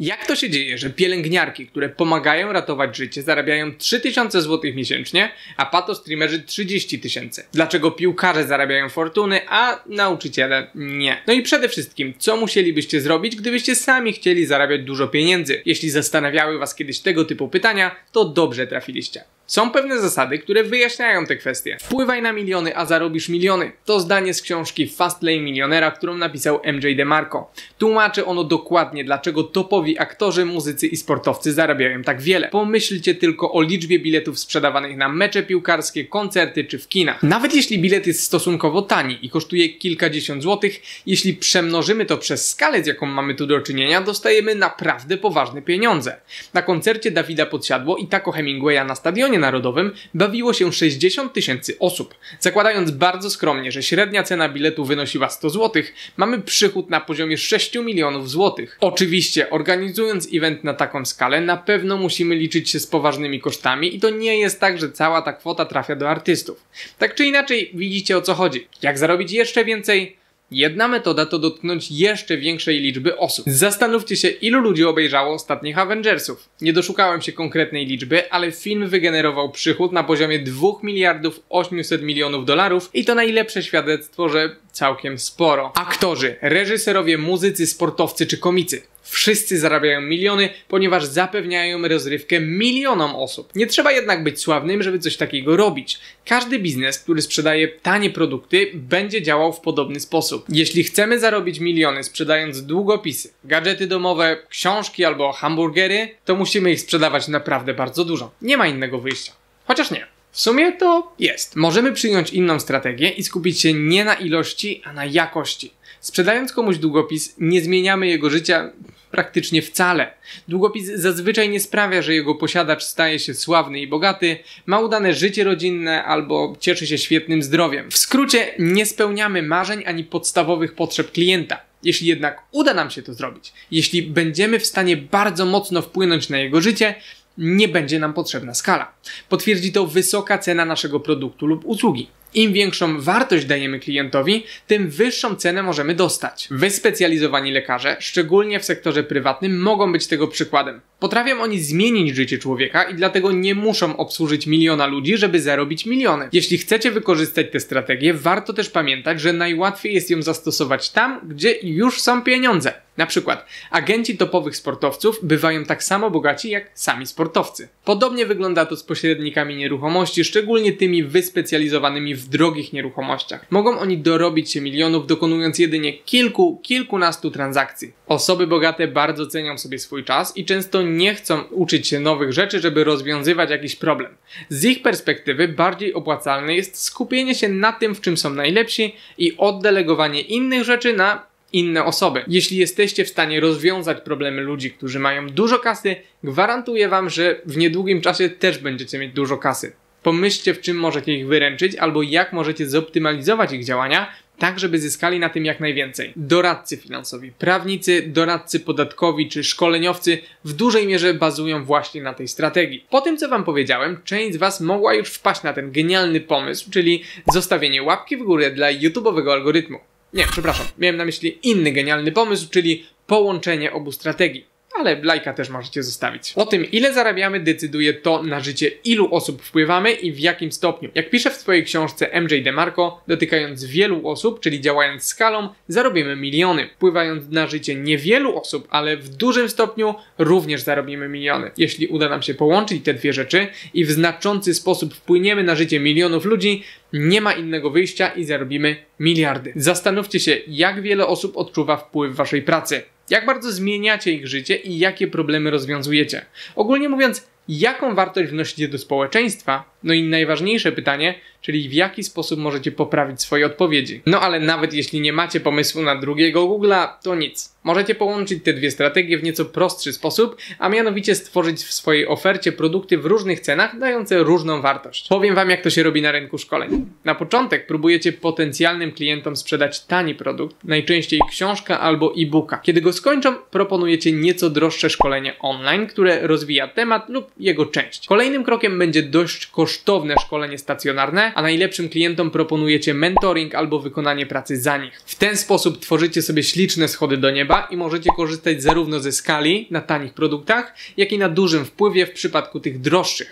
Jak to się dzieje, że pielęgniarki, które pomagają ratować życie, zarabiają 3000 zł miesięcznie, a patostreamerzy 30 tysięcy? Dlaczego piłkarze zarabiają fortuny, a nauczyciele nie? No i przede wszystkim, co musielibyście zrobić, gdybyście sami chcieli zarabiać dużo pieniędzy? Jeśli zastanawiały was kiedyś tego typu pytania, to dobrze trafiliście. Są pewne zasady, które wyjaśniają te kwestie. Wpływaj na miliony, a zarobisz miliony. To zdanie z książki Fastlane Milionera, którą napisał MJ DeMarco. Tłumaczy ono dokładnie, dlaczego topowi aktorzy, muzycy i sportowcy zarabiają tak wiele. Pomyślcie tylko o liczbie biletów sprzedawanych na mecze piłkarskie, koncerty czy w kinach. Nawet jeśli bilet jest stosunkowo tani i kosztuje kilkadziesiąt złotych, jeśli przemnożymy to przez skalę, z jaką mamy tu do czynienia, dostajemy naprawdę poważne pieniądze. Na koncercie Dawida Podsiadło i Taco Hemingwaya na stadionie Narodowym bawiło się 60 tysięcy osób. Zakładając bardzo skromnie, że średnia cena biletu wynosiła 100 zł, mamy przychód na poziomie 6 milionów złotych. Oczywiście, organizując event na taką skalę, na pewno musimy liczyć się z poważnymi kosztami i to nie jest tak, że cała ta kwota trafia do artystów. Tak czy inaczej, widzicie o co chodzi. Jak zarobić jeszcze więcej? Jedna metoda to dotknąć jeszcze większej liczby osób. Zastanówcie się, ilu ludzi obejrzało ostatnich Avengersów. Nie doszukałem się konkretnej liczby, ale film wygenerował przychód na poziomie 2 miliardów 800 milionów dolarów i to najlepsze świadectwo, że całkiem sporo. Aktorzy, reżyserowie, muzycy, sportowcy czy komicy. Wszyscy zarabiają miliony, ponieważ zapewniają rozrywkę milionom osób. Nie trzeba jednak być sławnym, żeby coś takiego robić. Każdy biznes, który sprzedaje tanie produkty, będzie działał w podobny sposób. Jeśli chcemy zarobić miliony sprzedając długopisy, gadżety domowe, książki albo hamburgery, to musimy ich sprzedawać naprawdę bardzo dużo. Nie ma innego wyjścia. Chociaż nie. W sumie to jest. Możemy przyjąć inną strategię i skupić się nie na ilości, a na jakości. Sprzedając komuś długopis, nie zmieniamy jego życia praktycznie wcale. Długopis zazwyczaj nie sprawia, że jego posiadacz staje się sławny i bogaty, ma udane życie rodzinne albo cieszy się świetnym zdrowiem. W skrócie, nie spełniamy marzeń ani podstawowych potrzeb klienta. Jeśli jednak uda nam się to zrobić, jeśli będziemy w stanie bardzo mocno wpłynąć na jego życie, nie będzie nam potrzebna skala. Potwierdzi to wysoka cena naszego produktu lub usługi. Im większą wartość dajemy klientowi, tym wyższą cenę możemy dostać. Wyspecjalizowani lekarze, szczególnie w sektorze prywatnym, mogą być tego przykładem. Potrafią oni zmienić życie człowieka i dlatego nie muszą obsłużyć miliona ludzi, żeby zarobić miliony. Jeśli chcecie wykorzystać tę strategię, warto też pamiętać, że najłatwiej jest ją zastosować tam, gdzie już są pieniądze. Na przykład, agenci topowych sportowców bywają tak samo bogaci jak sami sportowcy. Podobnie wygląda to z pośrednikami nieruchomości, szczególnie tymi wyspecjalizowanymi w drogich nieruchomościach. Mogą oni dorobić się milionów, dokonując jedynie kilku, kilkunastu transakcji. Osoby bogate bardzo cenią sobie swój czas i często nie chcą uczyć się nowych rzeczy, żeby rozwiązywać jakiś problem. Z ich perspektywy bardziej opłacalne jest skupienie się na tym, w czym są najlepsi i oddelegowanie innych rzeczy na inne osoby. Jeśli jesteście w stanie rozwiązać problemy ludzi, którzy mają dużo kasy, gwarantuję wam, że w niedługim czasie też będziecie mieć dużo kasy. Pomyślcie, w czym możecie ich wyręczyć, albo jak możecie zoptymalizować ich działania, tak żeby zyskali na tym jak najwięcej. Doradcy finansowi, prawnicy, doradcy podatkowi czy szkoleniowcy w dużej mierze bazują właśnie na tej strategii. Po tym co wam powiedziałem, część z was mogła już wpaść na ten genialny pomysł, czyli zostawienie łapki w górę dla YouTube'owego algorytmu. Nie, przepraszam, miałem na myśli inny genialny pomysł, czyli połączenie obu strategii ale lajka też możecie zostawić. O tym, ile zarabiamy, decyduje to, na życie ilu osób wpływamy i w jakim stopniu. Jak pisze w swojej książce MJ DeMarco, dotykając wielu osób, czyli działając skalą, zarobimy miliony. Wpływając na życie niewielu osób, ale w dużym stopniu również zarobimy miliony. Jeśli uda nam się połączyć te dwie rzeczy i w znaczący sposób wpłyniemy na życie milionów ludzi, nie ma innego wyjścia i zarobimy miliardy. Zastanówcie się, jak wiele osób odczuwa wpływ waszej pracy. Jak bardzo zmieniacie ich życie i jakie problemy rozwiązujecie. Ogólnie mówiąc, jaką wartość wnosicie do społeczeństwa no i najważniejsze pytanie, czyli w jaki sposób możecie poprawić swoje odpowiedzi. No ale nawet jeśli nie macie pomysłu na drugiego Google'a, to nic. Możecie połączyć te dwie strategie w nieco prostszy sposób, a mianowicie stworzyć w swojej ofercie produkty w różnych cenach, dające różną wartość. Powiem Wam, jak to się robi na rynku szkoleń. Na początek próbujecie potencjalnym klientom sprzedać tani produkt, najczęściej książka albo e-booka. Kiedy go skończą, proponujecie nieco droższe szkolenie online, które rozwija temat lub jego część. Kolejnym krokiem będzie dość kosztowne szkolenie stacjonarne, a najlepszym klientom proponujecie mentoring albo wykonanie pracy za nich. W ten sposób tworzycie sobie śliczne schody do nieba i możecie korzystać zarówno ze skali na tanich produktach, jak i na dużym wpływie w przypadku tych droższych.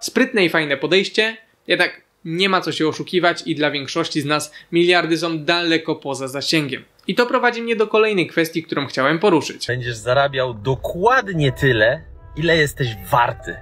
Sprytne i fajne podejście, jednak nie ma co się oszukiwać i dla większości z nas miliardy są daleko poza zasięgiem. I to prowadzi mnie do kolejnej kwestii, którą chciałem poruszyć. Będziesz zarabiał dokładnie tyle, ile jesteś warty.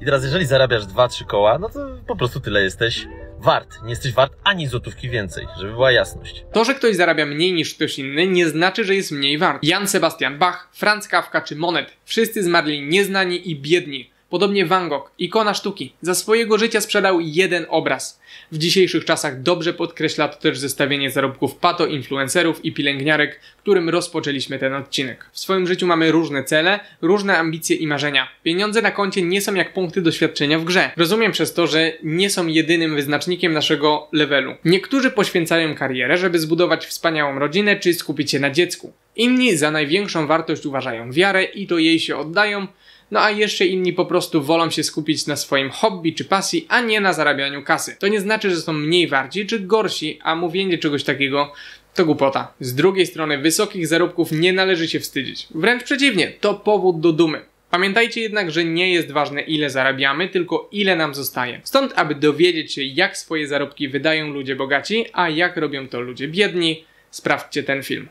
I teraz, jeżeli zarabiasz 2-3 koła, no to po prostu tyle jesteś wart. Nie jesteś wart ani złotówki więcej, żeby była jasność. To, że ktoś zarabia mniej niż ktoś inny, nie znaczy, że jest mniej wart. Jan Sebastian Bach, Franz Kafka czy Monet wszyscy zmarli nieznani i biedni. Podobnie Van Gogh, ikona sztuki, za swojego życia sprzedał jeden obraz. W dzisiejszych czasach dobrze podkreśla to też zestawienie zarobków pato, influencerów i pielęgniarek, którym rozpoczęliśmy ten odcinek. W swoim życiu mamy różne cele, różne ambicje i marzenia. Pieniądze na koncie nie są jak punkty doświadczenia w grze. Rozumiem przez to, że nie są jedynym wyznacznikiem naszego levelu. Niektórzy poświęcają karierę, żeby zbudować wspaniałą rodzinę czy skupić się na dziecku. Inni za największą wartość uważają wiarę i to jej się oddają, no a jeszcze inni po prostu wolą się skupić na swoim hobby czy pasji, a nie na zarabianiu kasy. To nie znaczy, że są mniej warci czy gorsi, a mówienie czegoś takiego to głupota. Z drugiej strony wysokich zarobków nie należy się wstydzić. Wręcz przeciwnie, to powód do dumy. Pamiętajcie jednak, że nie jest ważne ile zarabiamy, tylko ile nam zostaje. Stąd, aby dowiedzieć się jak swoje zarobki wydają ludzie bogaci, a jak robią to ludzie biedni, sprawdźcie ten film.